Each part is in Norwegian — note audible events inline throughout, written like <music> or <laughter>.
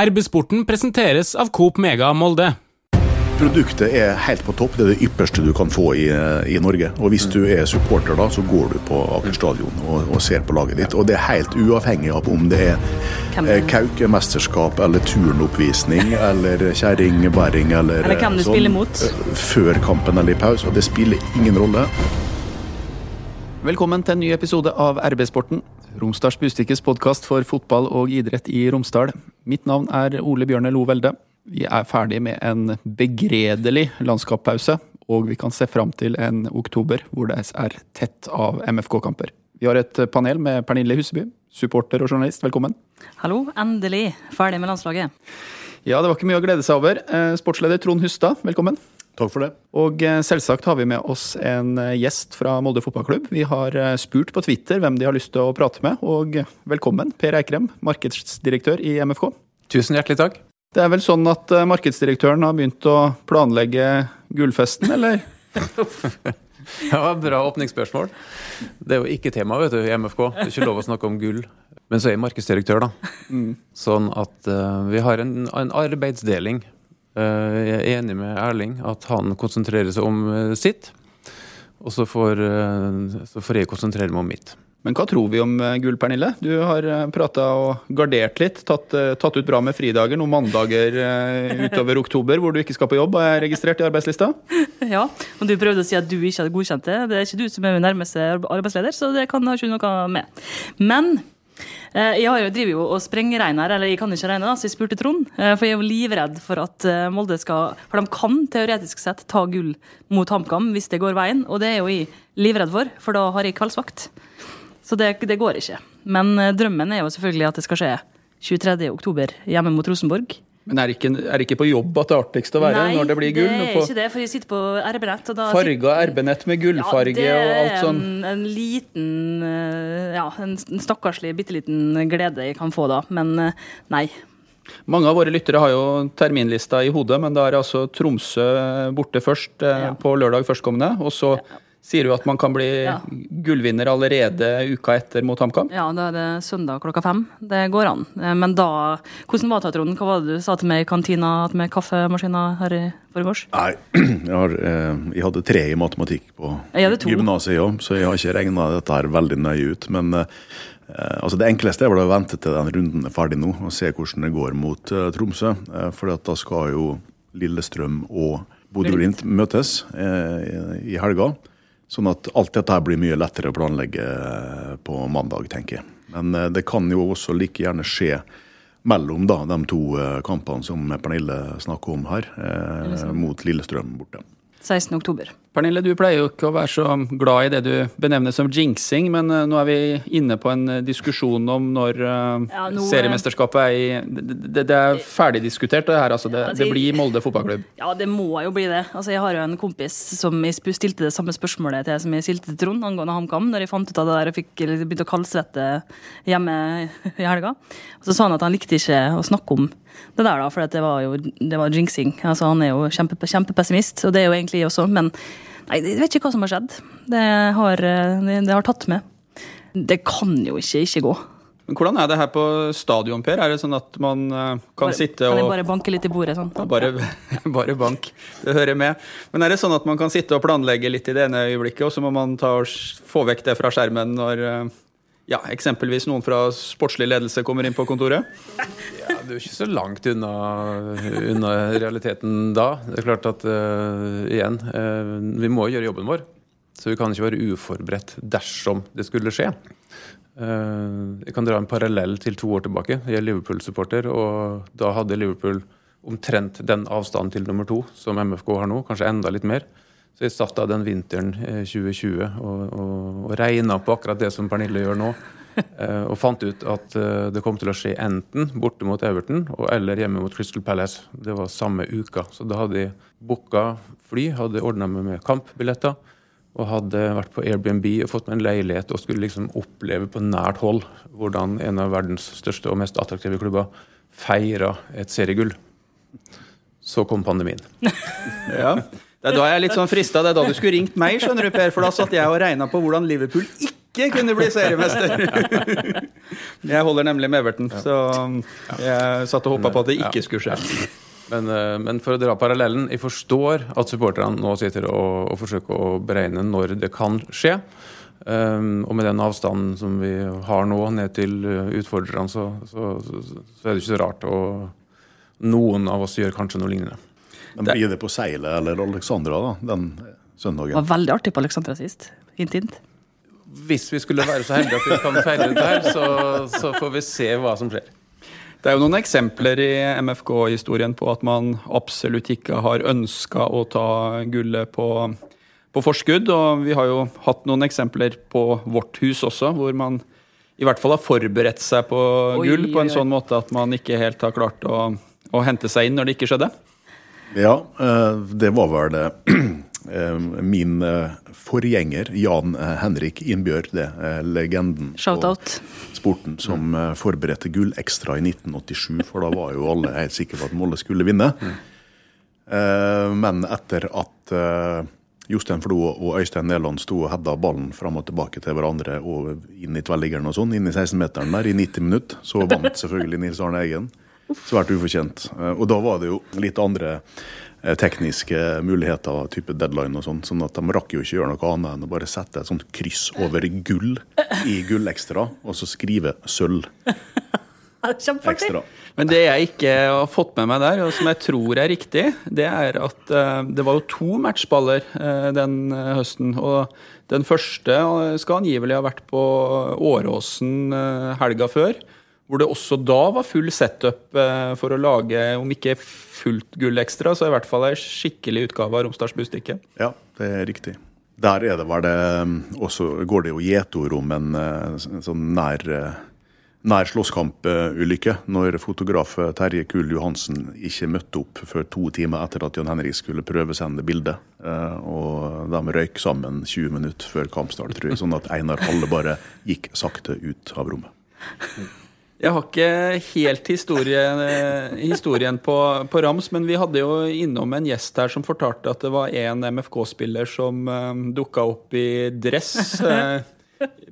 RB-sporten presenteres av Coop Mega Molde. Produktet er helt på topp. Det er det ypperste du kan få i, i Norge. Og Hvis du er supporter, da, så går du på Aker stadion og, og ser på laget ditt. Og Det er helt uavhengig av om det er eh, kaukemesterskap eller turnoppvisning <laughs> eller kjerringbæring eller, Eller hvem du sånn, spiller mot. eh, før kampen eller i pause. og Det spiller ingen rolle. Velkommen til en ny episode av RB-sporten. Romsdals Bustikkes podkast for fotball og idrett i Romsdal. Mitt navn er Ole Bjørne Lo Velde. Vi er ferdig med en begredelig landskappause, og vi kan se fram til en oktober hvor det er tett av MFK-kamper. Vi har et panel med Pernille Huseby, supporter og journalist. Velkommen. Hallo, endelig ferdig med landslaget. Ja, det var ikke mye å glede seg over. Eh, Sportsleder Trond Hustad, velkommen. Takk for det. Og eh, selvsagt har vi med oss en eh, gjest fra Molde fotballklubb. Vi har eh, spurt på Twitter hvem de har lyst til å prate med, og velkommen, Per Eikrem, markedsdirektør i MFK. Tusen hjertelig takk. Det er vel sånn at markedsdirektøren har begynt å planlegge gullfesten, eller? <laughs> Ja, Bra åpningsspørsmål. Det er jo ikke tema vet du, i MFK. Det er ikke lov å snakke om gull. Men så er jeg markedsdirektør, da. Sånn at uh, vi har en, en arbeidsdeling. Eh, jeg er enig med Erling at han konsentrerer seg om eh, sitt. Og så får, eh, så får jeg konsentrere meg om mitt. Men hva tror vi om gull, Pernille? Du har prata og gardert litt. Tatt, tatt ut bra med fridager noen mandager utover oktober hvor du ikke skal på jobb, og er registrert i arbeidslista. <laughs> Ja, og du prøvde å si at du ikke hadde godkjent det. Det er ikke du som er min nærmeste arbeidsleder, så det kan ha ikke noe med. Men jeg har jo, driver jo og sprengregner, eller jeg kan ikke regne, da, så jeg spurte Trond. eh, For jeg er jo livredd for at eh, Molde skal For de kan teoretisk sett ta gull mot HamKam hvis det går veien, og det er jo jeg livredd for, for da har jeg kveldsvakt. Så det, det går ikke. Men eh, drømmen er jo selvfølgelig at det skal skje 23. oktober hjemme mot Rosenborg. Men er det ikke, er det ikke på jobb at det er artigst å være når det blir gull? Nei, det er ikke det, for jeg sitter på RB-nett. Farga RB-nett med gullfarge ja, og alt sånn. Det er en, en liten eh, Ja, en stakkarslig, bitte liten glede jeg kan få da. Men eh, nei. Mange av våre lyttere har jo terminlista i hodet, men da er det altså Tromsø borte først eh, Ja. på lørdag førstkommende. Og så sier du at man kan bli Ja. gullvinner allerede uka etter mot HamKam. Ja, da er det søndag klokka fem. Det går an. Eh, Men da Hvordan var det, Trond? Hva var det du sa til meg i kantina med kaffemaskiner her i forgårs? Nei, <clears throat> jeg, har, eh, jeg hadde tre i matematikk på gymnaset, ja, så jeg har ikke regna dette her veldig nøye ut. Men eh, altså det enkleste er vel å vente til den runden er ferdig nå, og se hvordan det går mot eh, Tromsø. For da skal jo Lillestrøm og Bodø-Glimt møtes eh, i helga. Sånn at alt dette blir mye lettere å planlegge eh, på mandag, tenker jeg. Men eh, det kan jo også like gjerne skje mellom da, de to eh, kampene som Pernille snakker om her, eh, mot Lillestrøm borte. 16. Pernille, du pleier jo ikke å være så glad i det du benevner som jinxing, men eh, nå er vi inne på en eh, diskusjon om når eh, Ja, nå, seriemesterskapet er i det, det, det er ferdigdiskutert, det her. altså. Det, Altså, det blir Molde fotballklubb. Ja, det må jo bli det. Altså, jeg har jo en kompis som jeg stilte det samme spørsmålet til som jeg stilte til Trond angående HamKam, når jeg fant ut av det der og fikk begynte å kaldsvette hjemme i helga. Og så sa han at han likte ikke å snakke om det der, da, for det var jo det var jinxing. Altså, han er jo kjempe, kjempepessimist, og det er jo egentlig jeg også, men nei, jeg vet ikke hva som har skjedd. Det har, det, det har tatt med. Det kan jo ikke ikke gå. Men Hvordan er det her på stadion, Per? Er det sånn at man eh, kan Bare- sitte Kan jeg bare banke litt i bordet sånn? Ja, bare, <laughs> bare bank. Det hører med. Men er det sånn at man kan sitte og planlegge litt i det ene øyeblikket, og så må man ta og få vekk det fra skjermen når eh, ja, eksempelvis noen fra sportslig ledelse kommer inn på kontoret? Ja, Du er ikke så langt unna, unna realiteten da. Det er klart at uh, igjen, uh, vi må gjøre jobben vår. Så vi kan ikke være uforberedt dersom det skulle skje. Uh, jeg kan dra en parallell til to år tilbake. Jeg er Liverpool-supporter, og da hadde Liverpool omtrent den avstanden til nummer to som MFK har nå, kanskje enda litt mer. Så jeg satt da den vinteren eh, 2020 og, og, og regna på akkurat det som Pernille gjør nå. <laughs> Eh, og fant ut at eh, det kom til å skje enten borte mot Everton og eller hjemme mot Crystal Palace. Det var samme uka. Så da hadde jeg booka fly, hadde ordna meg med kampbilletter. Og hadde vært på Airbnb og fått meg en leilighet og skulle liksom oppleve på nært hold hvordan en av verdens største og mest attraktive klubber feira et seriegull. Så kom pandemien. <laughs> Ja. Det er da jeg litt sånn frista. Det er da du skulle ringt meg, skjønner du, Per. For da satt jeg og regna på hvordan Liverpool ikke ikke kunne bli seriemester. <laughs> jeg holder nemlig med Everton, så jeg satt og håpa på at det ikke skulle skje. Men, eh, men, for å dra parallellen, jeg forstår at supporterne nå sitter og, og forsøker å beregne når det kan skje. Um, og med den avstanden som vi har nå ned til eh, utfordrerne, så, så, så, så, er det ikke så rart. Og noen av oss gjør kanskje noe lignende. Men Blir det på Seilet eller Alexandra da, den søndagen? Det var veldig artig på Alexandra sist. Hint, hint. Hvis vi skulle være så heldige at vi kan feire det her, så, så får vi se hva som skjer. Det er jo noen eksempler i MFK-historien på at man absolutt ikke har ønska å ta gullet på, på, forskudd. Og vi har jo hatt noen eksempler på vårt hus også, hvor man i hvert fall har forberedt seg på oi, gull på en sånn måte at man ikke helt har klart å, å hente seg inn når det ikke skjedde. Ja, eh, det var vel det <clears throat> Eh, min eh, forgjenger Jan Henrik Innbjørg, det er legenden på sporten, som forberedte Gullekstra i 1987. For da var jo alle helt sikre på at Molde skulle vinne. Men etter at Jostein Flo og Øystein Næland sto og hedda ballen fram og tilbake til hverandre og inn i tverrliggeren og sånn, inn i 16-meteren der i 90 minutter, så vant selvfølgelig Nils Arne Eggen. Svært ufortjent. Og da var det jo litt andre Eh, tekniske muligheter, type deadline og sånn. sånn at de rakk jo ikke gjøre noe annet enn å bare sette et sånt kryss over gull i Gullekstra, og så skrive sølv. Ekstra. Men det jeg ikke har fått med meg der, og som jeg tror er riktig, det er at uh, det var jo to matchballer den høsten. Og den første skal angivelig ha vært på Åråsen helga før. Hvor det også da var full setup for å lage, om ikke fullt gull ekstra, så i hvert fall ei skikkelig utgave av Romsdals Bustikke. Ja, det er riktig. Der er det, var det um, også, går det jo gjetord om en uh, sånn nær, uh, nær slåsskampulykke. Når fotograf Terje Kuhl Johansen ikke møtte opp før to timer etter at Jan Henrik skulle prøvesende bildet. Og de røyk sammen 20 minutter før kampstart, tror jeg. Sånn at Einar Halle bare gikk sakte ut av rommet. <laughs> Jeg har ikke helt historien, eh, historien på, på, rams, men vi hadde jo innom en gjest her som fortalte at det var en MFK-spiller som um, eh, dukka opp i dress uh,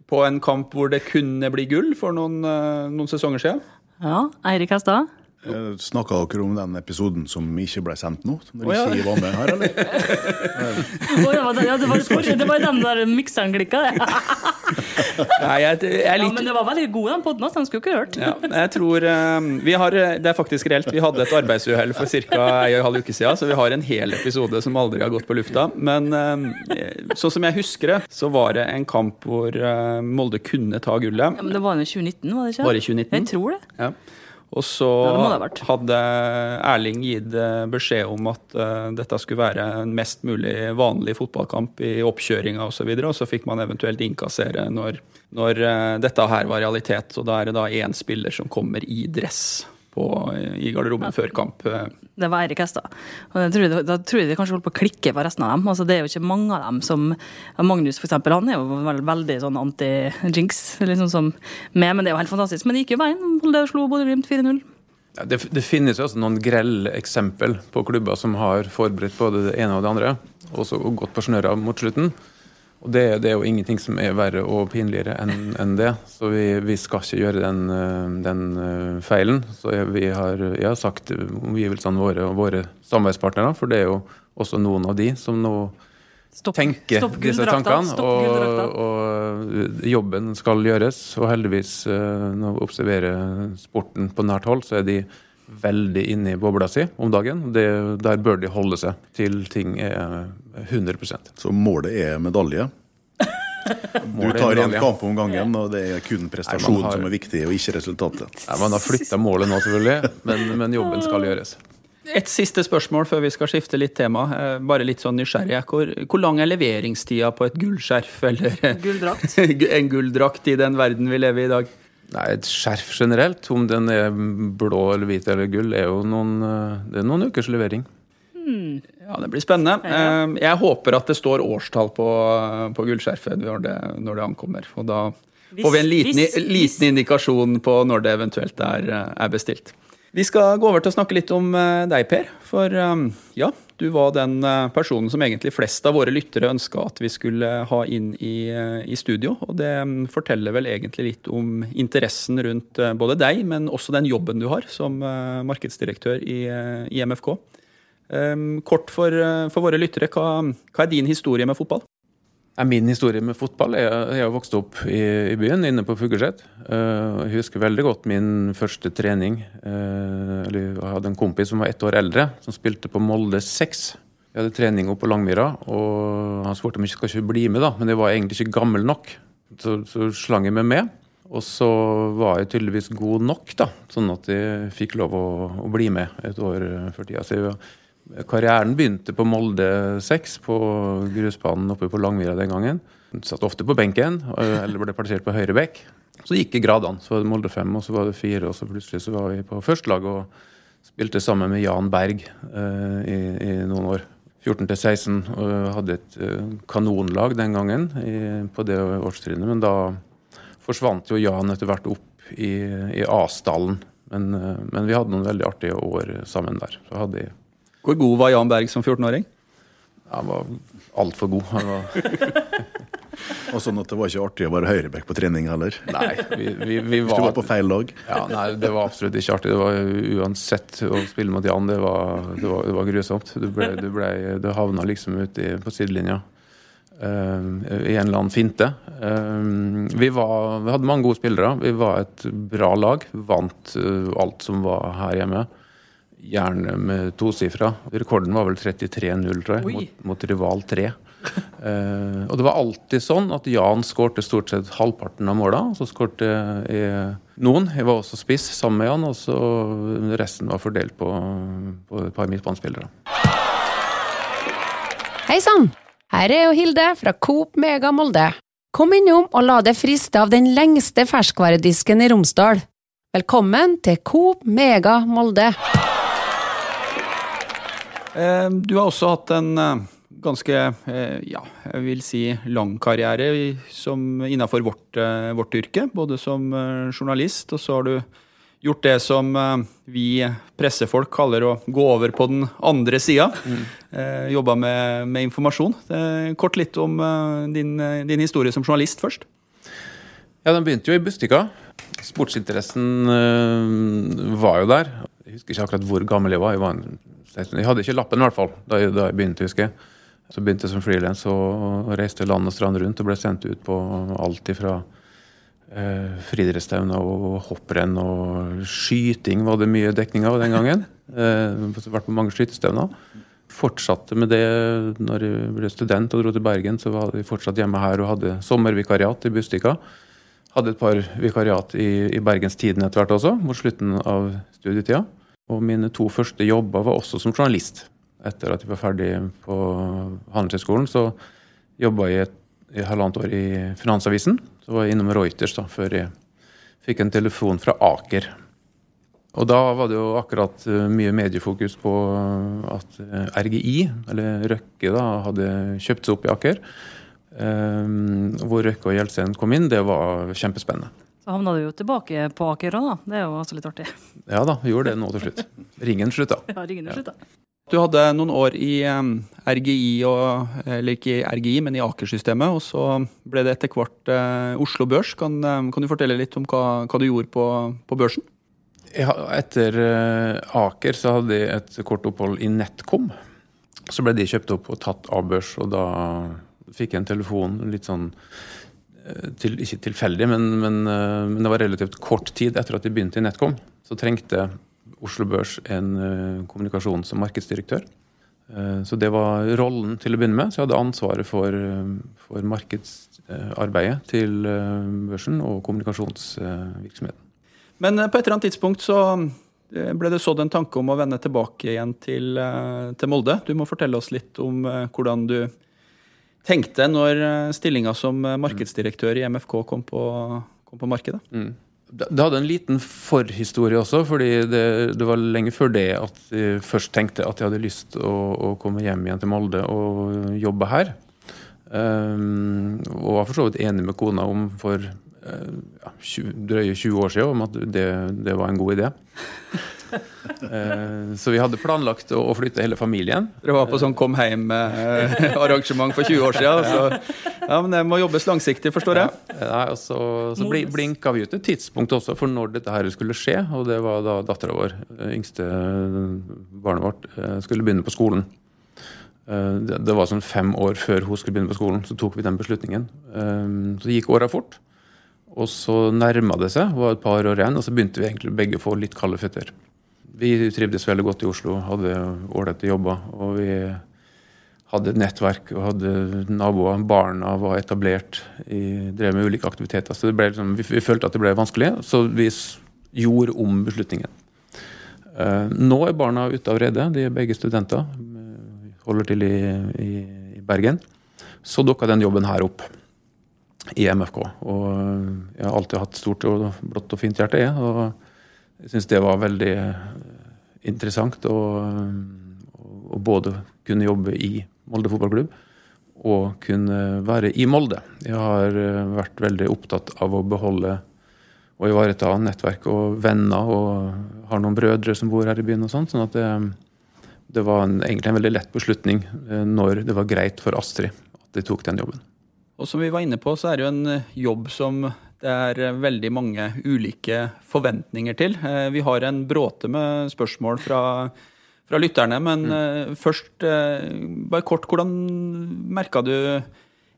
på en kamp hvor det kunne bli gull for noen, uh, noen sesonger siden. Ja, Eirik Hestad. Eh, Snakka dere om den episoden som ikke ble sendt nå? Når oh, ja. ikke var med her, eller? <laughs> oh, ja, det, ja, det, var, det var den der mikseren klikka, det. <laughs> Nei, jeg, jeg ja, men det var veldig god, den poden. Den skulle ikke hørt. Ja, jeg tror um, vi har, Det er faktisk reelt. Vi hadde et arbeidsuhell for ca. en og en halv uke siden, så vi har en hel episode som aldri har gått på lufta. Men um, sånn som jeg husker det, så var det en kamp hvor uh, Molde kunne ta gullet. Ja, men det var jo 2019, var det ikke? Var det 2019? Jeg tror det. Ja. Og så ja, hadde Erling gitt eh, beskjed om at uh, dette skulle være en mest mulig vanlig fotballkamp i oppkjøringa osv., og, så videre, og så fikk man eventuelt innkassere når, når uh, dette her var realitet. Og da er det da én spiller som kommer i dress på, i garderoben ja. før kamp. Det var Eirik Hestad. Da tror jeg det kanskje holdt på å klikke for resten av dem. Altså, det er jo ikke mange av dem som Magnus for eksempel, han er jo veldig, veldig sånn anti-jinx, liksom som med, men det er jo helt fantastisk. Men det gikk jo veien. Molde slo Bodø-Glimt 4-0. Ja, det, det, finnes jo noen grelle eksempel på klubber som har forberedt både det ene og det andre, og så gått på snøra mot slutten. Og det, det, er jo ingenting som er verre og pinligere enn en det. Så vi, vi, skal ikke gjøre den, eh, den eh, feilen. Så vi har, jeg har sagt omgivelsene våre og våre samarbeidspartnere, for det er jo også noen av de som nå stopp, tenker stopp disse tankene. Og, og, jobben skal gjøres. Og heldigvis, eh, når vi observerer sporten på nært hold, så er de veldig inne i bobla si om dagen. Det, der bør de holde seg til ting er 100% Så målet er medalje? <laughs> Du tar en kamp om gangen, og det er kun prestasjonen har... som er viktig, og ikke resultatet. Nei, man har flytta målet nå, selvfølgelig, men, men, jobben skal gjøres. Et siste spørsmål før vi skal skifte litt tema. Eh, bare litt sånn nysgjerrig. Hvor, hvor lang er leveringstida på et gullskjerf eller Gulldrakt. <laughs> en gulldrakt i den verden vi lever i i dag? Nei, Et skjerf generelt, om den er blå eller hvit eller gull, er jo noen, eh, det er noen ukers levering. Hmm. Ja, Det blir spennende. Ja. Eh, jeg håper at det står årstall på, på gullskjerfet når det, når det, ankommer. Og da får vi en liten, liten, indikasjon på når det eventuelt er, er bestilt. Vi skal gå over til å snakke litt om eh, deg, Per. For um, ja, du var den eh, personen som egentlig flest av våre lyttere ønska at vi skulle ha inn i, eh, i studio. Og det um, forteller vel egentlig litt om interessen rundt eh, både deg, men også den jobben du har som eh, markedsdirektør i, eh, i MFK. Kort for, eh, for våre lyttere, hva, hva er din historie med fotball? Min historie med fotball er Jeg har vokst opp i, i byen, inne på Fugleset. Uh, jeg husker veldig godt min første trening. Uh, Jeg hadde en kompis som var ett år eldre, som spilte på Molde 6. Vi hadde trening oppe på Langmyra, og han spurte om jeg ikke skulle bli med, da, men jeg var egentlig ikke gammel nok. Så, så slang jeg meg med. Og så var jeg tydeligvis god nok, da, sånn at jeg fikk lov å, å bli med et år før tida. Så jeg, Karrieren begynte på Molde 6, på grusbanen oppe på Langvira den gangen. Satt ofte på benken, eller ble plassert på høyre bekk. Så gikk det gradene. Så var det Molde 5, og så var det 4, og så plutselig så var vi på førstelag og spilte sammen med Jan Berg uh, i, i, noen år. 14 til 16, og hadde et eh, kanonlag den gangen i, på det årstrinnet. Men da forsvant jo Jan etter hvert opp i, i Asdalen. Men, uh, men vi hadde noen veldig artige år sammen der. Så hadde jeg Hvor god var Jan Berg som 14-åring? Han var altfor god. Han var, <laughs> Og sånn at det var ikke artig å være høyrebekk på trening heller. nei, vi, vi, vi Hvis du var på feil lag. Ja, nei, det var absolutt ikke artig. Det var Uansett å spille mot Jan, det var, det var, det var grusomt. Du, ble, du, ble, du havna liksom ute på sidelinja eh, i en eller annen finte. Eh, vi, var, vi hadde mange gode spillere. Vi var et bra lag. Vant uh, alt som var her hjemme. Gjerne med tosifra. Rekorden var vel 33-0, tror jeg, mot, mot rival 3. uh, og det var alltid sånn at Jan skårte stort sett halvparten av måla. Så skårte jeg noen. Jeg var også spiss sammen med Jan, og så resten var fordelt på, på et par midtbanespillere. Hei sann! Her er jo Hilde fra Coop Mega Molde. Kom innom og la deg friste av den lengste ferskvaredisken i Romsdal. Velkommen til Coop Mega Molde. Eh, Du har også hatt en eh, ganske, eh, ja, jeg vil si lang karriere som innenfor vårt, eh, vårt yrke, både som journalist, og så har du gjort det som vi pressefolk kaller å gå over på den andre sida. Mm. Jobba med, med informasjon. Kort litt om din, din historie som journalist først. Ja, Den begynte jo i Bustika. Sportsinteressen var jo der. Jeg husker ikke akkurat hvor gammel jeg var. Jeg, var en, jeg hadde ikke lappen, i hvert fall, da jeg, da jeg begynte. husker jeg. Så begynte jeg som frilans og reiste land og strand rundt og ble sendt ut på alt ifra eh, friidrettsstevner og hopprenn og skyting var det mye dekning av den gangen. <laughs> Eh, vært på mange skytestevner. Fortsatte med det når jeg ble student og dro til Bergen. Så var jeg fortsatt hjemme her og hadde sommervikariat i Bustika. Hadde et par vikariat i, i Bergens Tidende etter hvert også, mot slutten av studietida. Og mine to første jobber var også som journalist. Etter at jeg var ferdig på Handelshøyskolen, så jobba jeg et, halvannet år i Finansavisen. Så var jeg innom Reuters da, før jeg fikk en telefon fra Aker. Og da var det jo akkurat eh, mye mediefokus på at eh, RGI, eller Røkke, da, hadde kjøpt seg opp i Aker. Um, hvor Røkke og Gjelsten kom inn, det var kjempespennende. Så havna du jo tilbake på Aker òg, da. Det er jo også litt artig. Ja da, vi gjorde det nå til slutt. Ringen slutta. <laughs> Ja, ringen slutta. slutt, da. Du hadde noen år i RGI, og, eller ikke i RGI, men i Aker-systemet, og så ble det etter hvert eh, Oslo Børs. Kan, kan du fortelle litt om hva, hva du gjorde på, på børsen? Etter eh, Aker så hadde jeg et kort opphold i Netcom. Så ble de kjøpt opp og tatt av børs, og da fikk jeg en telefon litt sånn til, Ikke tilfeldig, men, men, eh, men det var relativt kort tid etter at de begynte i Netcom. Så trengte Oslo Børs en eh, kommunikasjons- og markedsdirektør. Eh, Så det var rollen til å begynne med. Så jeg hadde ansvaret for, for markedsarbeidet til børsen og kommunikasjonsvirksomheten. Men på et eller annet tidspunkt så ble det sådd en tanke om å vende tilbake igjen til, til Molde. Du må fortelle oss litt om hvordan du tenkte når eh, stillinga som eh, markedsdirektør i MFK kom på, kom på markedet. Mm. Det hadde en liten forhistorie også, fordi det, det var lenge før det at jeg først tenkte at jeg hadde lyst å, å komme hjem igjen til Molde og jobbe her. Um, og var for så vidt enig med kona om for uh, ja, 20, drøye 20 år siden om at det, det var en god idé. Eh, Så vi hadde planlagt å flytte hele familien. Dere var på sånn kom hjem-arrangement <laughs> for 20 år siden. Så, ja, men det må jobbes langsiktig, forstår jeg. Nei, og så, så bli, blinka vi ut et tidspunkt også for når dette her skulle skje. Og det var da dattera vår, eh, yngste barnet vårt, eh, skulle begynne på skolen. Eh, Det, det var sånn fem år før hun skulle begynne på skolen, så tok vi den beslutningen. Eh, Så gikk åra fort. Og så nærma det seg, var et par år igjen, og så begynte vi egentlig begge å få litt kalde føtter. Vi trivdes veldig godt i Oslo, hadde ålreite jobber. Og vi hadde et nettverk og hadde naboer. Barna var etablert, i, drev med ulike aktiviteter. Så liksom, vi, vi følte at det ble vanskelig, så vi gjorde om beslutningen. Eh, nå er barna ute av redet, de er begge studenter. eh, Holder til i, i, i Bergen. Så dukka den jobben her opp i MFK. Og jeg har alltid hatt stort og blått og fint hjerte. Og jeg syns det var veldig eh, interessant å, å både kunne jobbe i Molde fotballklubb og kunne være i Molde. Jeg har eh, vært veldig opptatt av å beholde og ivareta nettverk og venner, og har noen brødre som bor her i byen og sånn. Sånn at det, det var en, egentlig en veldig lett beslutning eh, når det var greit for Astrid at de tok den jobben. Og som vi var inne på, så er det jo en eh, jobb som det er eh, veldig mange ulike forventninger til. Eh, Vi har en bråte med spørsmål fra, fra lytterne, men mm. først eh, bare kort, hvordan merka du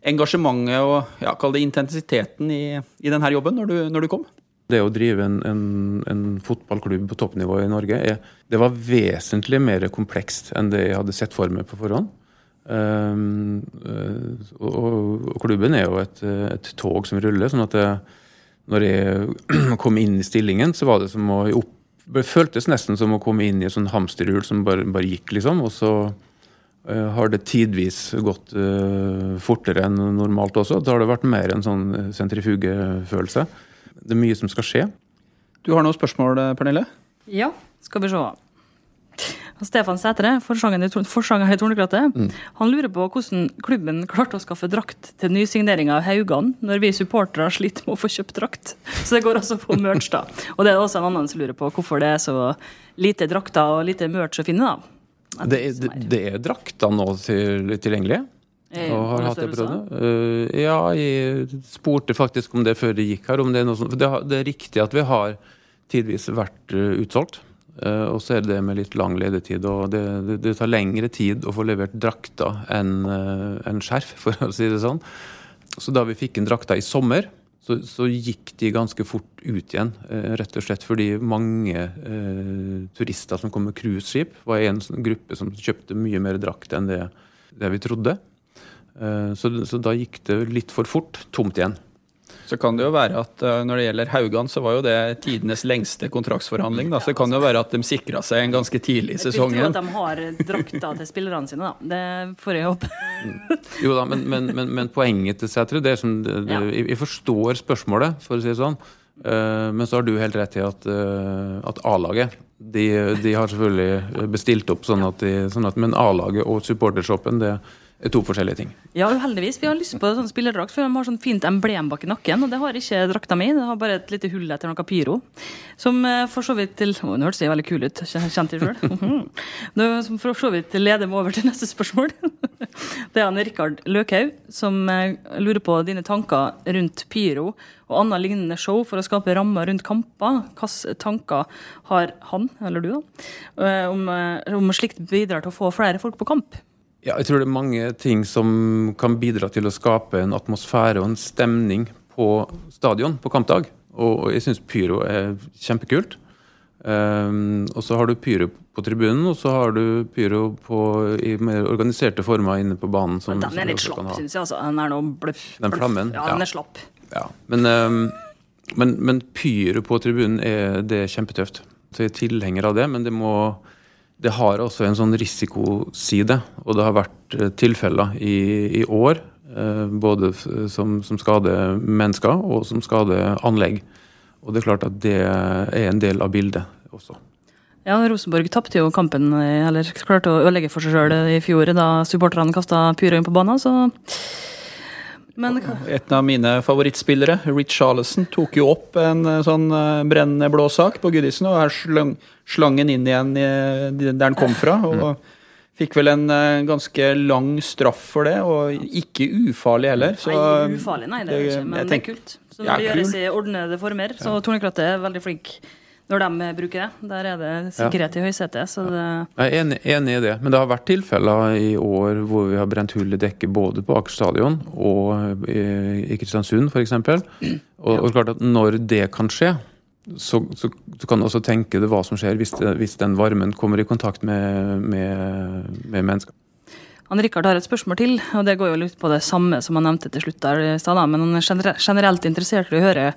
engasjementet og ja, kall det intensiteten i, i denne jobben når du, når du kom? Det å drive en, en, en fotballklubb på toppnivå i Norge, er, det var vesentlig mer komplekst enn det jeg hadde sett for meg på forhånd. Um, eh, og, og klubben er jo et, et tog som ruller. sånn at det, når jeg <clears throat> kom inn i stillingen, så var det som å opp, det føltes nesten som å komme inn i et sånn hamsterhjul som bare, bare gikk, liksom. Og så eh, har det tidvis gått eh, fortere enn normalt også. Da har det vært mer en sånn sentrifugefølelse. Det er mye som skal skje. Du har noen spørsmål, Pernille? Ja, skal vi se. Stefan Sætre, forsangeren i, Tornekrattet, han lurer på hvordan klubben klarte å skaffe drakt til nysigneringa av Haugan, når vi supportere sliter med å få kjøpt drakt. <laughs> Så det går altså på merch, da. Og det er også en annen som lurer på hvorfor det er så lite drakter og lite merch å finne, da. Det er, det, det er drakter nå til, tilgjengelige. Eh, Og har hatt det prøvd. Uh, ja, jeg spurte faktisk om det før det gikk her. Om det, er noe sånt. For det, det er riktig at vi har tidvis vært uh, utsolgt. Uh, og så er det med litt lang ledetid. Og det, det, det tar lengre tid å få levert drakter enn uh, enn skjerf, <laughs> for å si det sånn. Så da vi fikk inn drakta i sommer, så, så gikk de ganske fort ut igjen. eh, rett og slett fordi mange eh, turister som kom med cruiseskip, var en sånn gruppe som kjøpte mye mer drakt enn det, det vi trodde. Eh, så, så da gikk det litt for fort tomt igjen. Så kan det jo være at eh, når det gjelder Haugan, så var jo det tidenes lengste kontraktsforhandling. Da. Så det kan jo være at de sikra seg en ganske tidlig i Jeg vil tro at de har drakta til spillerne sine, da. Det får jeg håpe. Jo da, men, men, men, men poenget til Sætre det er som Ja. jeg, jeg forstår spørsmålet, for å si det sånn. Eh, men så har du helt rett i at, eh, at A-laget de, de har selvfølgelig bestilt opp sånn at de sånn at, Men A-laget og supportershoppen det to forskjellige ting. Ja, uheldigvis. Vi har lyst på sånn spillerdrakt, for de har sånn fint emblem bak i nakken. Og det har ikke drakta mi. Det har bare et lite hull etter noe pyro. Som eh, for så vidt til Nå hørtes jeg veldig kul ut. Kjente jeg sjøl. Som for så vidt leder meg over til neste spørsmål. <laughs> Det er han Rikard Løkhaug som eh, lurer på dine tanker rundt pyro og annet lignende show for å skape rammer rundt kamper. Hvilke tanker har han, eller du, da, eh, om, om slikt bidrar til å få flere folk på kamp? Ja, jeg tror det er mange ting som kan bidra til å skape en atmosfære og en stemning på stadion på kampdag. Og jeg syns pyro er kjempekult. Um, og så har du pyro på tribunen, og så har du pyro på, i mer organiserte former inne på banen. Som, Den er litt slapp, syns jeg. altså. Den er noe bløff. Den flammen, Ja, den er slapp. Ja, men, um, men, men pyro på tribunen er, det er kjempetøft. Så jeg er tilhenger av det, men det må det har også en sånn risikoside, og det har vært eh, tilfeller i, i år, eh, både som, som skader mennesker og som skader anlegg. Og det er klart at det er en del av bildet også. Ja, Rosenborg tapte jo kampen, eh, eller klarte å ødelegge for seg sjøl i fjor da supporterne kasta pyro inn på banen. Så Men Et av mine favorittspillere, Rich Charleston, tok jo opp en eh, sånn eh, brennende blå sak på Goodison og her slang, slang den inn igjen i, der den kom fra. Og fikk vel en eh, ganske lang straff for det, og ikke ufarlig heller. Så, Nei, ufarlig, nei, det er ikke, men det er kult. Så Ja, det gjøres i ordnede former, så Tornekrattet er veldig flink når de bruker det. Der er det sikkerhet i høysetet, så det Jeg er enig, enig i det, men det har vært tilfeller i år hvor vi har brent hull i dekket både på Aker stadion og i, i Kristiansund f.eks. Og, og klart at når det kan skje, så, så, så kan du også tenke deg hva som skjer hvis, det, hvis den varmen kommer i kontakt med, med, med mennesker. Han Rikard har et spørsmål til, og det går jo litt på det samme som han nevnte til slutt der i stad, men han er generelt interessert i å høre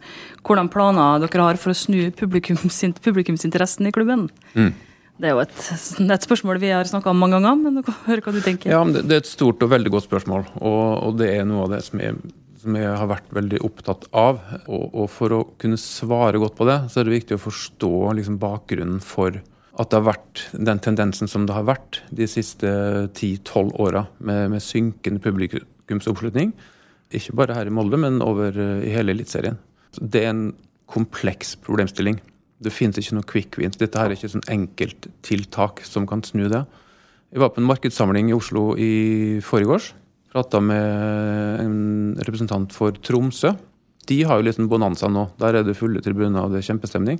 hvordan planer dere har for å snu publikums, <laughs> publikumsinteressen i klubben. Det er jo et, et spørsmål vi har snakka om mange ganger, men hører hva du tenker. Ja, men det, det er et stort og veldig godt spørsmål, og, og det er noe av det som jeg, som jeg har vært veldig opptatt av. Og, og for å kunne svare godt på det, så er det viktig å forstå liksom, bakgrunnen for at det har vært den tendensen som det har vært de siste 10-12 åra, med, med synkende publikumsoppslutning. Ikke bare her i Molde, men over eh, i hele Eliteserien. Det er en kompleks problemstilling. Det finnes ikke noe quick win. Dette her er ikke sånn enkelttiltak som kan snu det. Jeg var på en markedssamling i Oslo i forgårs. Prata med en representant for Tromsø. De har jo litt en bonanza nå. Der er det fulle tribuner og det er kjempestemning.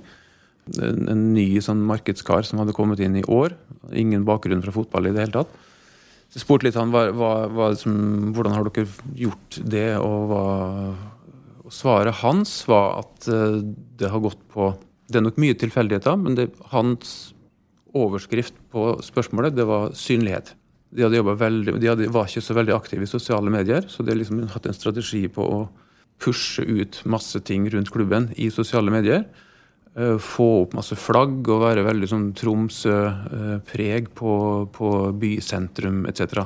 En, en ny sånn markedskar som hadde kommet inn i år. Ingen bakgrunn fra fotball i det hele tatt. Så jeg spurte litt han hva, hva, som, hvordan har dere gjort det, og hva og Svaret hans var at eh, det har gått på Det er nok mye tilfeldigheter, men det, hans overskrift på spørsmålet det var synlighet. De, hadde veldig, de hadde, var ikke så veldig aktive i sosiale medier, så de har liksom hatt en strategi på å pushe ut masse ting rundt klubben i sosiale medier. Eh, Få opp masse flagg og være veldig sånn Tromsø-preg på, på bysentrum etc.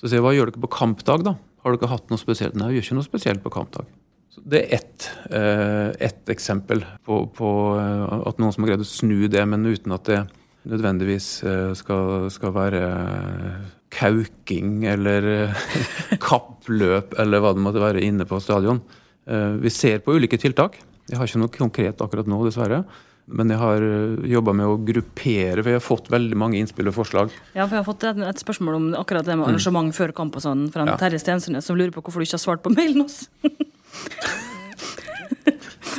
Så sier jeg, hva gjør dere på kampdag, da? Har dere hatt noe spesielt? Nei, vi gjør ikke noe spesielt på kampdag. Så det er ett, eh, ett eksempel på, på eh, at noen som har greid å snu det, men uten at det nødvendigvis eh, skal, skal være kauking eller eh, <laughs> kappløp eller hva det måtte være inne på stadion. Eh, Vi ser på ulike tiltak. Jeg har ikke noe konkret akkurat nå, dessverre. Men jeg har jobba med å gruppere, for jeg har fått veldig mange innspill og forslag. Ja, for Jeg har fått et, et spørsmål om akkurat det med arrangement før kamp og sånn, fra en Ja. Terje Stensundnes, som lurer på hvorfor du ikke har svart på mailen hans. <laughs>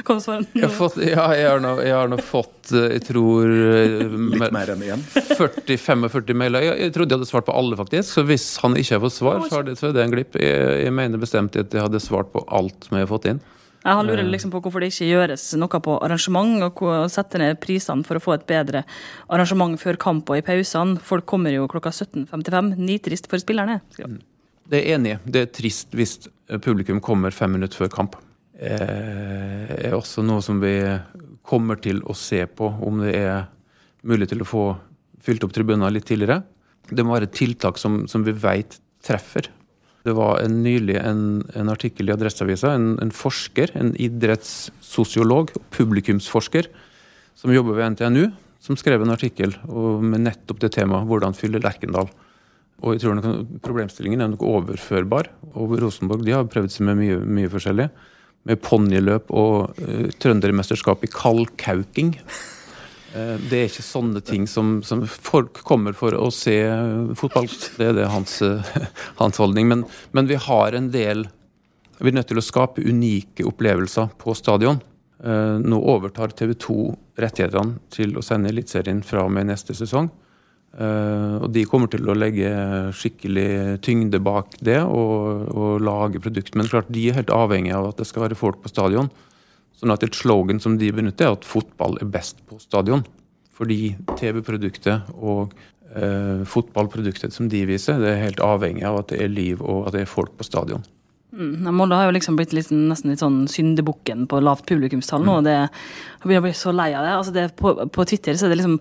Kom, svarer Jeg har, fått, ja, jeg har, nå, jeg har nå fått, eh, jeg tror eh, Litt mer enn én. 40-45 mailer. Jeg, jeg trodde jeg hadde svart på alle, faktisk. Så hvis han ikke har fått svar, så, er det, så er det en glipp. Jeg, jeg mener bestemt at jeg hadde svart på alt som jeg har fått inn. Jeg lurer liksom på hvorfor det ikke gjøres noe på arrangement, og setter ned prisene for å få et bedre arrangement før kamp og i pausene. Folk kommer jo klokka 17.55. Nitrist for spillerne. skriver. Det er enig. Det er trist hvis publikum kommer fem minutter før kamp. Det er også noe som vi kommer til å se på, om det er mulig til å få fylt opp tribuner litt tidligere. Det må være tiltak som, som vi vet treffer. Det var en, nylig en, en artikkel i Adresseavisa, en, en forsker, en idrettssosiolog, publikumsforsker, som jobber ved NTNU, som skrev en artikkel med nettopp det temaet 'Hvordan fylle Lerkendal'. Og jeg tror nok Problemstillingen er nok overførbar. Og Rosenborg de har prøvd seg med mye, mye forskjellig. Med ponniløp og uh, trøndermesterskap i kaldkauking. Eh, det er ikke sånne ting som, som folk kommer for å se eh, fotball. Det er det hans, eh, <laughs> hans holdning. Men, men vi har en del Vi er nødt til å skape unike opplevelser på stadion. Nå overtar TV 2 rettighetene til å sende Eliteserien fra og med neste sesong. Og de kommer til å legge skikkelig tyngde bak det og, og lage produkt. Men klart de er helt avhengig av at det skal være folk på stadion. Sånn at Et slogan som de benytter, er at fotball er best på stadion. Fordi TV-produktet og eh, fotballproduktet som de viser, det er helt avhengig av at det er liv og at det er folk på stadion. Mm, Molde har jo liksom blitt litt, nesten litt sånn syndebukken på lavt publikumstall nå. og det, har begynner å bli så lei av det. Altså det på, på Twitter så er det liksom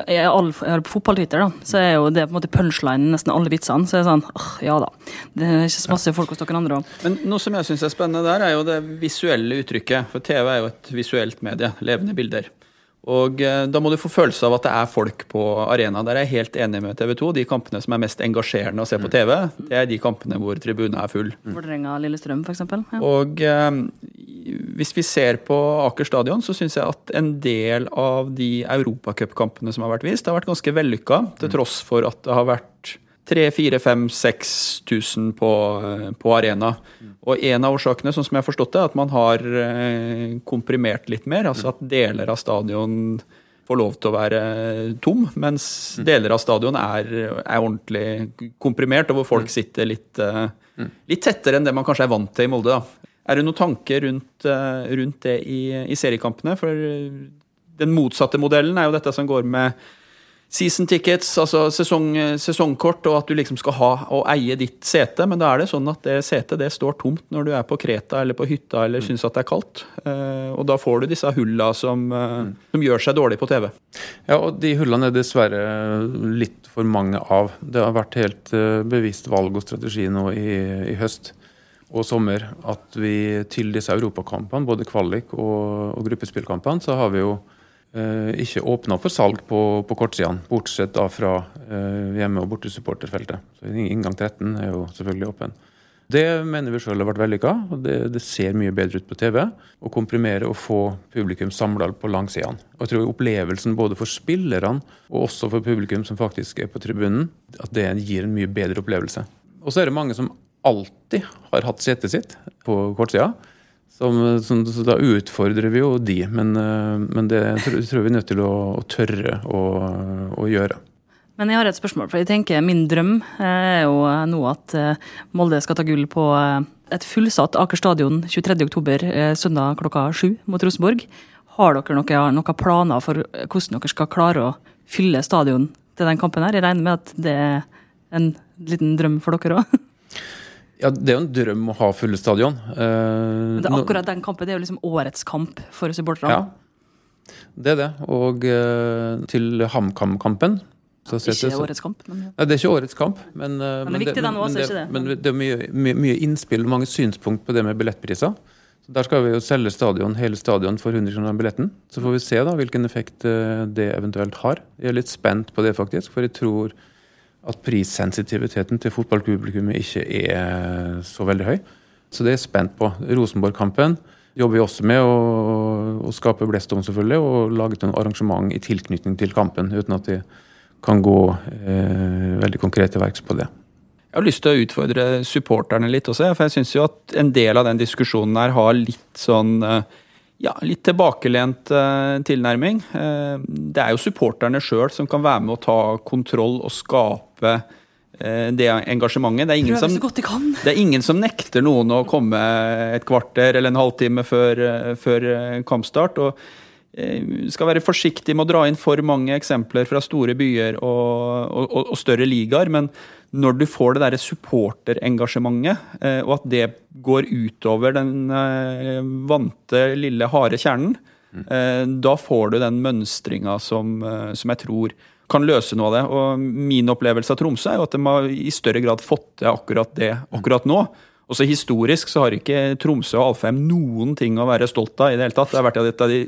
jeg er all, jeg er på fotball-Twitter, da, så er jo det på en måte punchline nesten alle vitsene. Så er det sånn åh, ja da. Det er ikke så masse folk hos dere andre òg. Men noe som jeg syns er spennende der, er jo det visuelle uttrykket. For TV er jo et visuelt medie. Levende bilder. Og eh, da må du få følelse av at det er folk på arena. Der er jeg helt enig med TV 2. De kampene som er mest engasjerende å se på TV, det er de kampene hvor tribunen er full. Vålerenga-Lillestrøm, f.eks. Ja. Og eh, hvis vi ser på Aker stadion, så syns jeg at en del av de europacupkampene som har vært vist, har vært ganske vellykka, til tross for at det har vært 3000-4000-5000 på, eh, på arena. Og en av årsakene, sånn som jeg har forstått det, er at man har eh, komprimert litt mer. Altså at deler av stadion får lov til å være tom, mens deler av stadion er, er ordentlig komprimert, og hvor folk sitter litt, eh, litt tettere enn det man kanskje er vant til i Molde. da. Er det noen tanker rundt, rundt det i, i seriekampene? For den motsatte modellen er jo dette som går med season tickets, altså sesong, sesongkort, og at du liksom skal ha og eie ditt sete. Men da er det sånn at det setet det står tomt når du er på Kreta eller på hytta eller syns at det er kaldt. Eh, og da får du disse hulla som, mm. som gjør seg dårlig på TV. Ja, og de hullene er dessverre litt for mange av. Det har vært helt eh, bevisst valg og strategi nå i, i høst og sommer at vi til disse europakampene, både kvalik og, og gruppespillkampene, så har vi jo eh, ikke åpna for salg på, på kortsidene, bortsett da fra eh, hjemme- og bortesupporterfeltet. Så Inngang 13 er jo selvfølgelig åpen. Det mener vi sjøl har vært vellykka, og det, det ser mye bedre ut på TV. Å komprimere og få publikum samla på langsidene. Og jeg tror opplevelsen både for spillerne og også for publikum som faktisk er på tribunen, at det gir en mye bedre opplevelse. Og så er det mange som alltid har hatt setet sitt på kortsida. Som, som, så da utfordrer vi jo de, men, eh, men det tror, tror vi er nødt til å, å tørre å, å gjøre. Men jeg har et spørsmål, for jeg tenker min drøm eh, er jo nå at eh, Molde skal ta gull på eh, et fullsatt Aker stadion 23.10, søndag klokka sju mot Rosenborg. Har dere noen noen, planer for hvordan dere skal klare å fylle stadion til den kampen her? Jeg regner med at det er en liten drøm for dere òg. <laughs> Ja, Det er jo en drøm å ha fulle stadion. Eh, Det er akkurat den kampen. Det er jo liksom årets kamp for supporterne. Ja, det er det. Og eh, til HamKam-kampen ja, Ikke settes- årets kamp, men. Nei, Det er ikke årets kamp, men, eh, Men det er viktig den også, men, ikke det? men det er mye, mye, mye innspill, mange synspunkt på det med billettpriser. Så Der skal vi jo selge stadion, hele stadion for 100 kroner billetten. Så får vi se da hvilken effekt eh, det eventuelt har. Jeg er litt spent på det, faktisk. For jeg tror at prissensitiviteten til fotballpublikummet ikke er så veldig høy. Så det er jeg spent på. Rosenborg-kampen jobber vi også med å, å skape blest om, selvfølgelig, og laget noen arrangement i tilknytning til kampen, uten at vi kan gå eh, veldig konkret til verks på det. Jeg har lyst til å utfordre supporterne litt også, for jeg syns jo at en del av den diskusjonen her har litt sånn eh, ja, litt tilbakelent eh, tilnærming. Eh, det er jo supporterne sjøl som kan være med å ta kontroll og skape eh, det engasjementet. Det er, ingen som, de det er ingen som nekter noen å komme et kvarter eller en halvtime før, eh, før eh, kampstart. og skal være forsiktig med å dra inn for mange eksempler fra store byer og, og, og større ligaer, men når du får det derre supporterengasjementet, eh, og at det går utover den eh, vante, lille, harde kjernen, eh, da får du den mønstringa som, eh, som jeg tror kan løse noe av det. Og min opplevelse av Tromsø er jo at de har i større grad fått til akkurat det akkurat nå. Også historisk så har ikke Tromsø og Alfheim noen ting å være stolt av i det hele tatt. Det har vært et av de,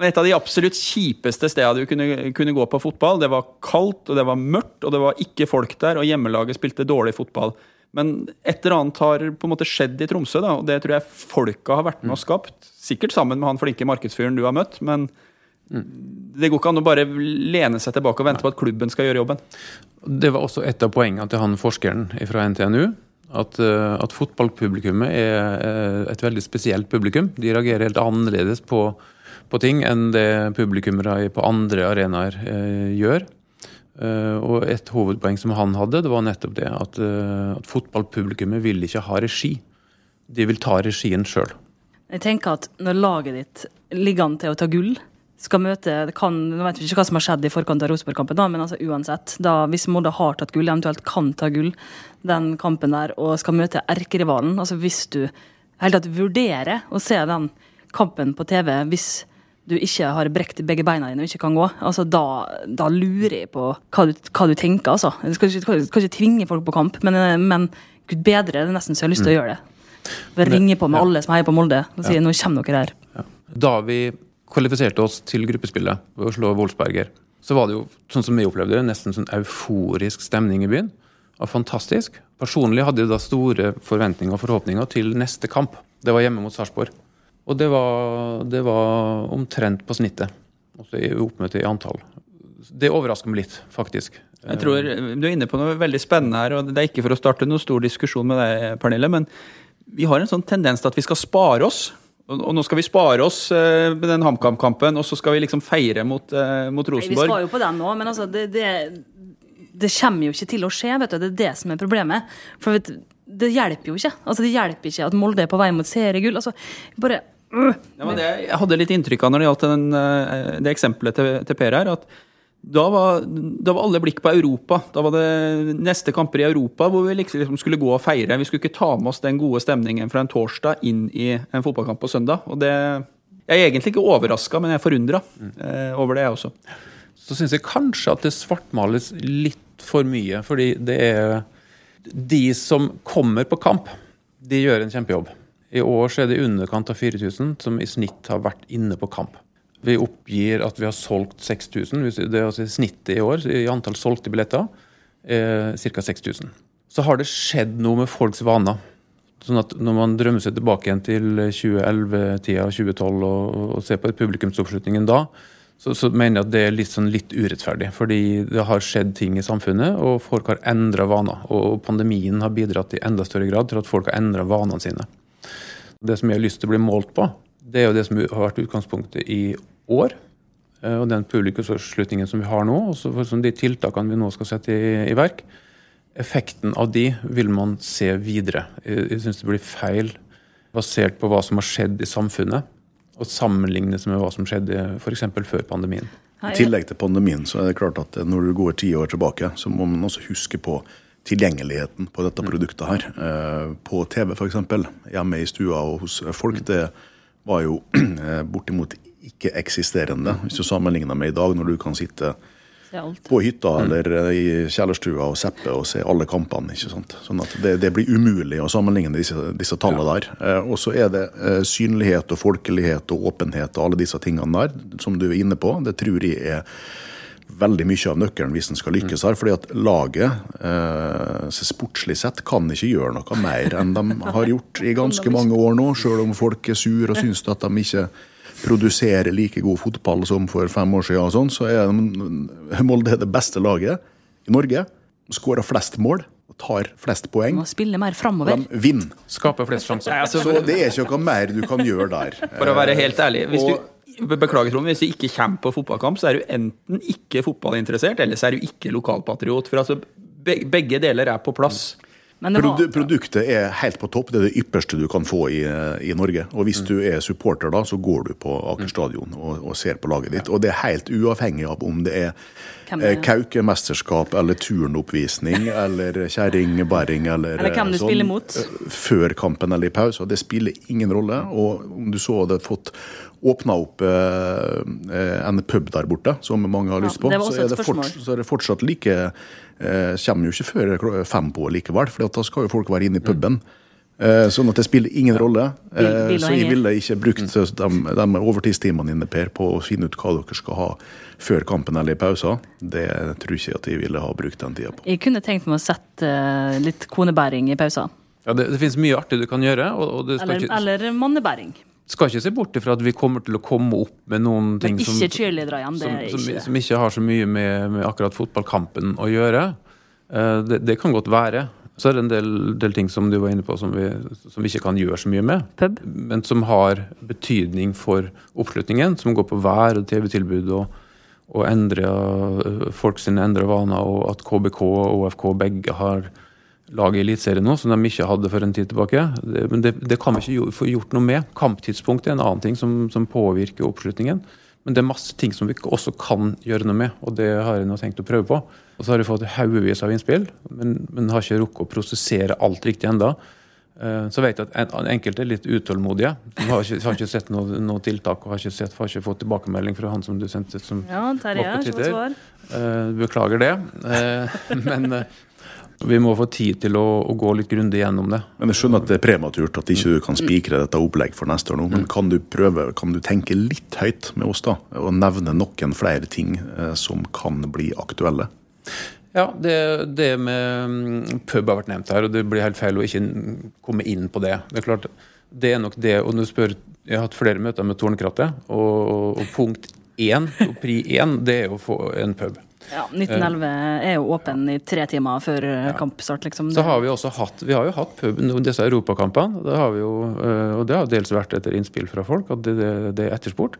et av de absolutt kjipeste stedene du kunne, kunne gå på fotball. Det var kaldt, og det var mørkt, og det var ikke folk der, og hjemmelaget spilte dårlig fotball. Men et eller annet har på en måte skjedd i Tromsø, da, og det tror jeg folka har vært med og skapt. Sikkert sammen med han flinke markedsfyren du har møtt, men det går ikke an å bare lene seg tilbake og vente på at klubben skal gjøre jobben. Det var også et av poengene til han forskeren fra NTNU. At, eh, at fotballpublikummet er eh, et veldig spesielt publikum. De reagerer helt annerledes på, på ting enn det publikummere på andre arenaer eh, gjør. Eh, og et hovedpoeng som han hadde, det var nettopp det at, eh, at fotballpublikummet vil ikke ha regi. De vil ta regien sjøl. Jeg tenker at når laget ditt ligger an til å ta gull, skal møte det kan, Nå vet vi ikke hva som har skjedd i forkant av Rosenborg-kampen, da, men altså uansett. Da, hvis Molde har tatt gull, eventuelt kan ta gull den kampen der, og skal møte erkerivalen altså Hvis du helt tatt vurderer å se den kampen på TV hvis du ikke har brekt begge beina dine og ikke kan gå, altså da, da lurer jeg på hva du, hva du tenker, altså. Du skal ikke, skal ikke tvinge folk på kamp, men, men gud bedre, det er nesten så jeg har lyst til å gjøre det. Jeg ringe på med alle som heier på Molde og si nå kommer dere her. Da vi kvalifiserte oss til gruppespillet ved å slå Wolfsberger, så var det jo, sånn som vi opplevde det, nesten sånn euforisk stemning i byen. Var fantastisk. Personlig hadde jeg da store forventninger og forhåpninger til neste kamp. Det var hjemme mot Sarpsborg. Og det var, det var omtrent på snittet, også i oppmøte i antall. Det overrasker meg litt, faktisk. Jeg tror Du er inne på noe veldig spennende her. og Det er ikke for å starte noen stor diskusjon med deg, Pernille, men vi har en sånn tendens til at vi skal spare oss. Og nå skal vi spare oss eh, med den HamKam-kampen, og så skal vi liksom feire mot, mot Rosenborg. Nei, vi sparer jo på den nå, men altså, det, det, det kommer jo ikke til å skje. vet du, Det er det som er problemet. For vet, du, det hjelper jo ikke. Altså, Det hjelper ikke at Molde er på vei mot seriegull. altså, bare... Ja, men det, jeg hadde litt inntrykk av når det gjaldt den, eh, det eksempelet til, til Per her, at da var, da var alle blikk på Europa. Da var det neste kamper i Europa hvor vi liksom skulle gå og feire. Vi skulle ikke ta med oss den gode stemningen fra en torsdag inn i en fotballkamp på søndag. Og det Jeg er egentlig ikke overraska, men jeg er forundra eh, over det, jeg også. så syns jeg kanskje at det svartmales litt for mye. Fordi det er De som kommer på kamp, de gjør en kjempejobb. I år så er det i underkant av 4000 som i snitt har vært inne på kamp. Vi oppgir at vi har solgt 6000. hvis Det er altså snittet i år i antall solgte billetter. Eh, Ca. 6000. Så har det skjedd noe med folks vaner. Sånn at Når man drømmer seg tilbake igjen til 2011-tida og 2012 og, og ser på publikumsoppslutningen da, så, så mener jeg at det er litt, sånn litt urettferdig. Fordi det har skjedd ting i samfunnet, og folk har endra vaner. Og pandemien har bidratt i enda større grad til at folk har endra vanene sine. Det som jeg har lyst til å bli målt på, det er jo det som har vært utgangspunktet i år. eh, Og den publikumsavslutningen som vi har nå, og de tiltakene vi nå skal sette i, i verk. Effekten av de vil man se videre. Jeg, jeg syns det blir feil basert på hva som har skjedd i samfunnet, og sammenlignes med hva som skjedde f.eks. før pandemien. I tillegg til pandemien så er det klart at når du går ti år tilbake, så må man også huske på tilgjengeligheten på dette produktet her. Eh, På TV f.eks., hjemme i stua og hos folk, det var jo <clears throat> eh, bortimot ikke-eksisterende hvis du sammenligner med i dag, når du kan sitte på hytta eller eh, i kjellerstua og seppe og se alle kampene. ikke sant? Sånn at det, det blir umulig å sammenligne disse, disse tallene der. Eh, og så er det eh, synlighet og folkelighet og åpenhet og alle disse tingene der, som du er inne på. Det tror jeg er veldig mye av nøkkelen hvis en skal lykkes her. fordi at laget, eh, sportslig sett, kan ikke gjøre noe mer enn de har gjort i ganske mange år nå, sjøl om folk er sur og syns at de ikke produserer like god fotball som for fem år siden, og sånn, så er de- Molde det beste laget i Norge. Skårer flest mål og tar flest poeng. Må spille mer framover. de vinner. Skaper flest sjanser. Så det er ikke noe mer du kan gjøre der. For å være helt ærlig, hvis du, beklager Trond, hvis du ikke kommer på fotballkamp, så er du enten ikke fotballinteressert, eller så er du ikke lokalpatriot. For altså, begge deler er på plass. Men det var, Produ produktet er helt på topp. Det er det ypperste du kan få i, i Norge. Og hvis du er supporter, da, så går du på Aker stadion og, og ser på laget ditt. Og det er helt uavhengig av om det er eh, er. Kaukemesterskap eller turnoppvisning <laughs> eller kjerringbæring eller Eller hvem du sånn, spiller mot. eh, Før kampen eller i pause. Det spiller ingen rolle. Og om du så hadde fått åpna opp eh, en pub der borte, som mange har lyst på, ja, så er det, fortsatt, så er det fortsatt like eh, Kommer jo ikke før fem på likevel, for da skal jo folk være inne i puben. Eh, sånn at det spiller ingen rolle. Eh, så jeg ville ikke brukt de, de overtidstimene dine Per, på å finne ut hva dere skal ha før kampen eller i pausa. Det tror ikke jeg at jeg ville ha brukt den tida på. jeg kunne tenkt meg å sette eh, litt konebæring i pausa. Ja, det, det finnes mye artig du kan gjøre. og, og det skal Eller, ikke, eller mannebæring. Skal ikke se bort ifra at vi kommer til å komme opp med noen ting som, igjen. Som, som, ikke som ikke har så mye med, med akkurat fotballkampen å gjøre. Eh, Det, det kan godt være. Så er det en del, del ting som du var inne på som vi, som vi ikke kan gjøre så mye med. Pub. Men som har betydning for oppslutningen. Som går på vær og TV-tilbud og, og endre eh, folk sine endra vaner. Og at KBK og OFK begge har lag i Eliteserien nå, som de ikke hadde for en tid tilbake. Det, men det, det kan vi ikke få gjort noe med. Kamptidspunkt er en annen ting som, som påvirker oppslutningen. Men det er masse ting som vi også kan gjøre noe med, og det har jeg nå tenkt å prøve på. Og så har jeg fått haugevis av innspill, men, men har ikke rukket å prosessere alt riktig enda. Eh, Så vet jeg at en- enkelte er litt utålmodige. De har ikke, har ikke sett noe, noe tiltak og har ikke, sett, har ikke fått tilbakemelding fra han som du sendte. Som Ja, Terje Var på Twitter. Eh, beklager det. Eh, <laughs> men, Vi må få tid til å, å gå litt grundig gjennom det. Men Jeg skjønner at det er prematurt at ikke du kan spikre dette opplegg for neste år nå. Men kan du prøve, kan du tenke litt høyt med oss da, og nevne noen flere ting eh, som kan bli aktuelle? Ja, det, det med mm, pub har vært nevnt her, og det blir helt feil å ikke komme inn på det. Det er klart, det er nok det, og du spør, Jeg har hatt flere møter med Tårnkrattet, og, og punkt én, og pri én, det er å få en pub. Ja, 1911 er jo åpen i tre timer før ja. kampstart, liksom. Så har vi også hatt vi har jo hatt pub nå, disse europakampene. Det har vi jo, øh, og det har dels vært etter innspill fra folk at det, det, det er etterspurt.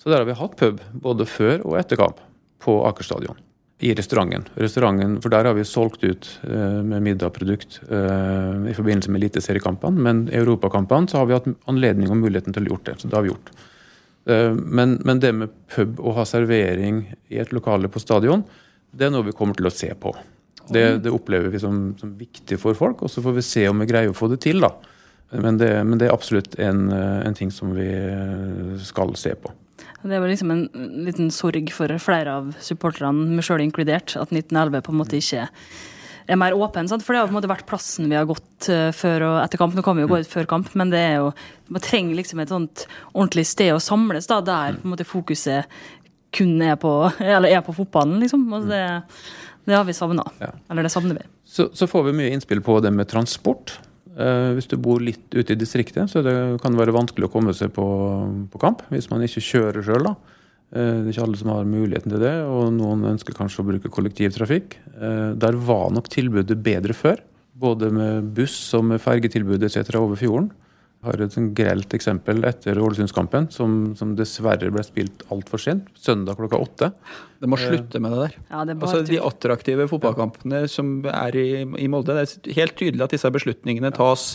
Så der har vi hatt pub både før og etter kamp på Aker stadion. I restauranten. restauranten. For der har vi solgt ut med middagprodukt i forbindelse med eliteseriekampene. Men i europakampene så har vi hatt anledning og muligheten til å gjort det. Så det har vi gjort. Eh, men, men, det med pub og ha servering i et lokale på stadion, det er noe vi kommer til å se på. Det, det opplever vi som, som, viktig for folk, og så får vi se om vi greier å få det til. da. Men det, men det er absolutt en, en, ting som vi skal se på. Det var liksom en liten sorg for flere av supporterne, meg sjøl inkludert, at 1911 på en måte ikke er mer åpen. Sant? For det har på en måte vært plassen vi har gått uh, før og etter kamp. Nå kan vi jo gå ut før kamp, men det er jo, man trenger liksom et sånt ordentlig sted å samles, da, der på en måte fokuset kun er på, <laughs> eller er på fotballen, liksom. Altså, det, det har vi savna. Ja. Eller det savner vi. Så, så, får vi mye innspill på det med transport. Uh, hvis du bor litt ute i distriktet, så det kan være vanskelig å komme seg på, på kamp hvis man ikke kjører sjøl. Eh, det er ikke alle som har muligheten til det, og noen ønsker kanskje å bruke kollektivtrafikk. Eh, der var nok tilbudet bedre før, både med buss og med fergetilbud etc. over fjorden. Jeg har et grelt eksempel etter Ålesundskampen, som, som dessverre ble spilt altfor sent. Søndag klokka åtte. Det må slutte med det der. Ja, det altså, de attraktive fotballkampene som er i, i Molde, det er helt tydelig at disse beslutningene tas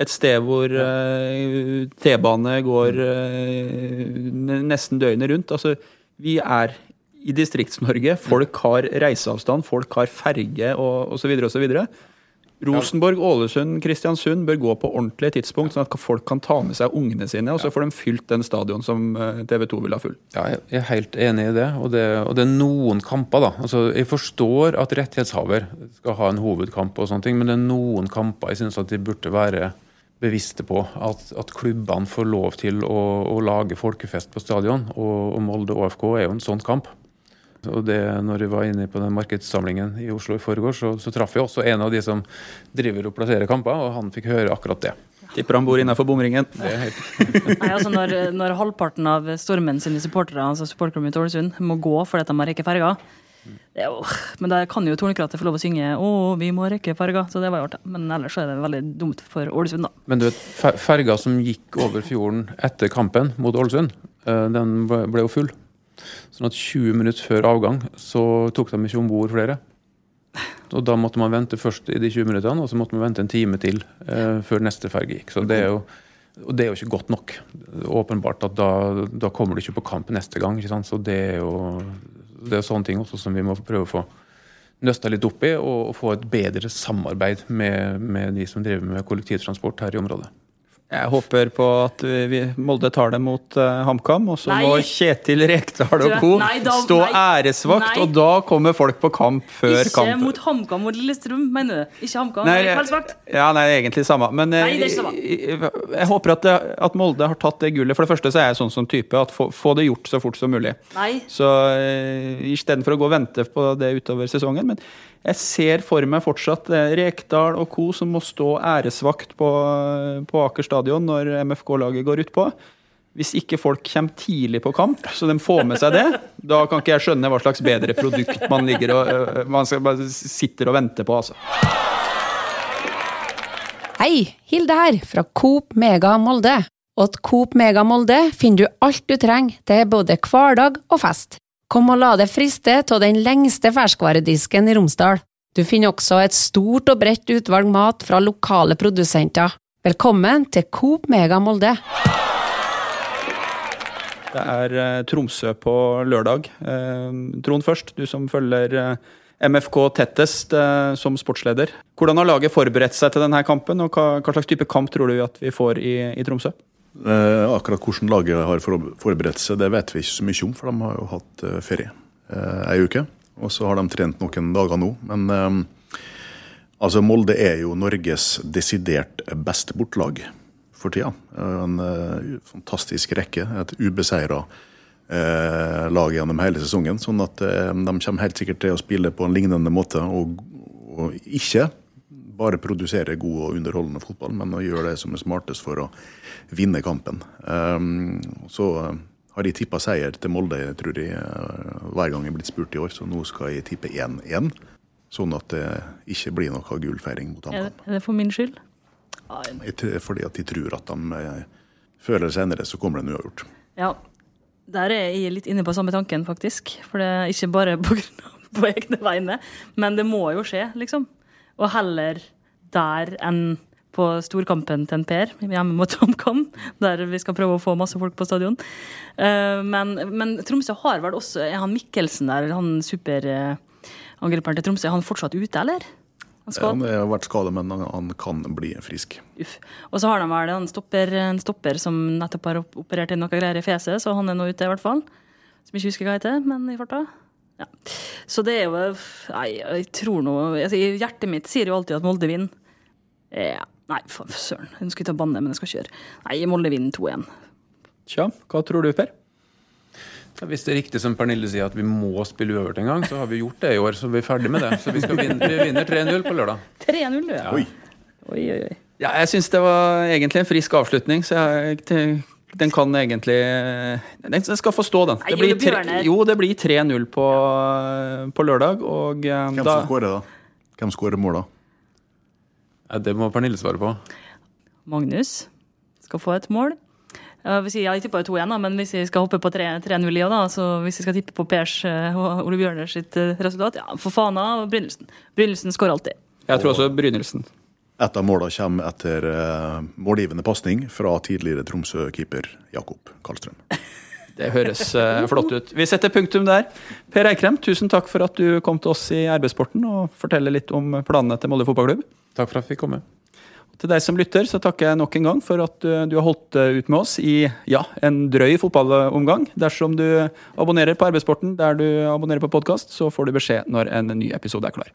et sted hvor uh, T-bane går uh, nesten døgnet rundt. Altså, vi er i Distrikts-Norge. Folk har reiseavstand, folk har ferge og osv. osv. Rosenborg, Ålesund, Kristiansund bør gå på ordentlige tidspunkt, sånn at folk kan ta med seg ungene sine, og så får de fylt den stadion som eh, TV 2 vil ha full. Ja, jeg er helt enig i det. Og det, og det er noen kamper, da. Altså, jeg forstår at rettighetshaver skal ha en hovedkamp, og sånne ting, men det er noen kamper jeg syns de burde være bevisste på at, at klubbene får lov til å, å, lage folkefest på stadion. Og, og Molde ÅFK er jo en sånn kamp. Og det, når vi var inne på den markedssamlingen i Oslo i forgårs, så, så traff vi også en av de som driver og plasserer kamper, og han fikk høre akkurat det. Tipper han bor innenfor bomringen. <laughs> Nei, altså når, når, halvparten av Stormen sine supportere altså supporterklubben i Ålesund, må gå fordi de har ikke ferger, jo, men der kan jo Tornekrattet få lov å synge 'Å, vi må rekke ferga', så det var jo artig. Men ellers er det veldig dumt for Ålesund, da. Men du vet, ferga som gikk over fjorden etter kampen mot Ålesund, eh, den ble jo full. Sånn at 20 minutter før avgang så tok de ikke om bord flere. Og da måtte man vente først i de 20 minuttene, og så måtte man vente en time til eh, før neste ferge gikk. Så det er jo og det er jo ikke godt nok. Åpenbart at da, da kommer du ikke på kamp neste gang. ikke sant? Så det er jo det er sånne ting også som vi må prøve å få nøsta litt opp i, og, få et bedre samarbeid med, med de som driver med kollektivtransport her i området. Jeg håper på at vi, Molde tar det mot uh, HamKam, og så må Kjetil Rekdal og co. stå nei, æresvakt, nei. og da kommer folk på kamp før ikke kamp. Ikke mot HamKam og Lillestrøm, mener du? Ikke HamKam, nei, kveldsvakt? Ja, nei, egentlig samme. Men nei, det er ikke samme. Jeg, eh, jeg, håper at, det, at, Molde har tatt det gullet. For det første så er jeg sånn som type at få, få det gjort så fort som mulig. Nei. Så uh, istedenfor å gå og vente på det utover sesongen. men jeg ser for meg fortsatt eh, Rekdal og co. som må stå æresvakt på, på Aker stadion når MFK-laget går utpå. Hvis ikke folk kommer tidlig på kamp, så de får med seg det, <laughs> da kan ikke jeg skjønne hva slags bedre produkt man og man bare sitter og venter på, altså. Hei, Hilde her, fra Coop Mega Molde. Og til Coop Mega Molde finner du alt du trenger til både hverdag og fest. Kom og la deg friste av den lengste ferskvaredisken i Romsdal. Du finner også et stort og bredt utvalg mat fra lokale produsenter. Velkommen til Coop Mega Molde. Det er eh, Tromsø på lørdag. Eh, Trond først, du som følger eh, MFK tettest som sportsleder. Hvordan har laget forberedt seg til denne kampen, og hva slags type kamp tror du at vi får i, i Tromsø? Eh, akkurat hvordan laget har forberedt seg, det vet vi ikke så mye om, for de har jo hatt eh, ferie eh, ei uke. Og så har de trent noen dager nå. Men Altså, Molde er jo Norges desidert beste bortelag for tida. En fantastisk rekke. Et ubeseira lag gjennom hele sesongen. Sånn at de kommer helt sikkert til å spille på en lignende måte, og, og ikke bare produsere god og underholdende fotball, men å gjøre det som er smartest for å vinne kampen. Um, så har de tippa seier til Molde tror jeg, hver gang jeg er blitt spurt i år, så nå skal jeg tippe 1-1. Sånn at det ikke blir noe gullfeiring mot HamKam. er det for min skyld? Fordi at de tror at de eh, før eller senere så kommer det en uavgjort. Ja, der er jeg litt inne på samme tanken, faktisk. For det er ikke bare på, grunn av, på egne vegne, men det må jo skje, liksom. Og heller der enn på storkampen til en Per, hjemme mot <laughs> HamKam, der vi skal prøve å få masse folk på stadion. Eh, Men, men Tromsø har vel også Er han Mikkelsen der, han superangriperen til Tromsø, er han fortsatt ute, eller? Han skal, Han har vært skadet, men han- han kan bli frisk. Uff. Og så har de vel en stopper, en stopper som nettopp har operert inn noe greier i fjeset, så han er nå ute, i hvert fall. Som ikke husker hva heter, men i farta. Ja. Så det er jo Nei, jeg tror nå altså, Hjertet mitt sier jo alltid at Molde vinner. Ja. Nei, for søren. Jeg skulle ta banne, men jeg skal kjøre. Nei, Molde vinner 2-1. Tja, hva tror du, Per? Hvis det er riktig som Pernille sier, at vi må spille uavgjort en gang, så har vi gjort det i år. Så vi er ferdig med det. Så vi, skal vinne, vi vinner 3-0 på lørdag. 3-0. Ja. Oi. Oi, oi, oi. Ja, jeg syns det var egentlig en frisk avslutning, så jeg, den kan egentlig Den skal få stå, den. Det blir tre, jo, det blir 3-0 på, på lørdag, og eh, Hvem da som skårer, da? Hvem skårer mål, da? Ja, det må Pernille svare på. Magnus skal få et mål. Hvis jeg, jeg tippa 2-1, da, men hvis jeg skal hoppe på 3 3-0 i, da, så hvis jeg skal tippe på Pers eh, og Ole Bjørner sitt eh, resultat, ja, for faen av Brynildsen. Brynildsen skårer alltid. Jeg tror også Brynildsen. Et av målene kommer etter uh, målgivende pasning fra tidligere Tromsø-keeper Jakob Karlstrøm. <laughs> Det høres eh, flott ut. Vi setter punktum der. Per Eikrem, tusen takk for at du kom til oss i Arbeidssporten og forteller litt om planene til Molde fotballklubb. Takk for at vi fikk komme. Til deg som lytter, så takker jeg nok en gang for at du, du har holdt eh, ut med oss i ja, en drøy fotballomgang. Dersom du abonnerer på Arbeidssporten der du abonnerer på podkast, så får du beskjed når en ny episode er klar.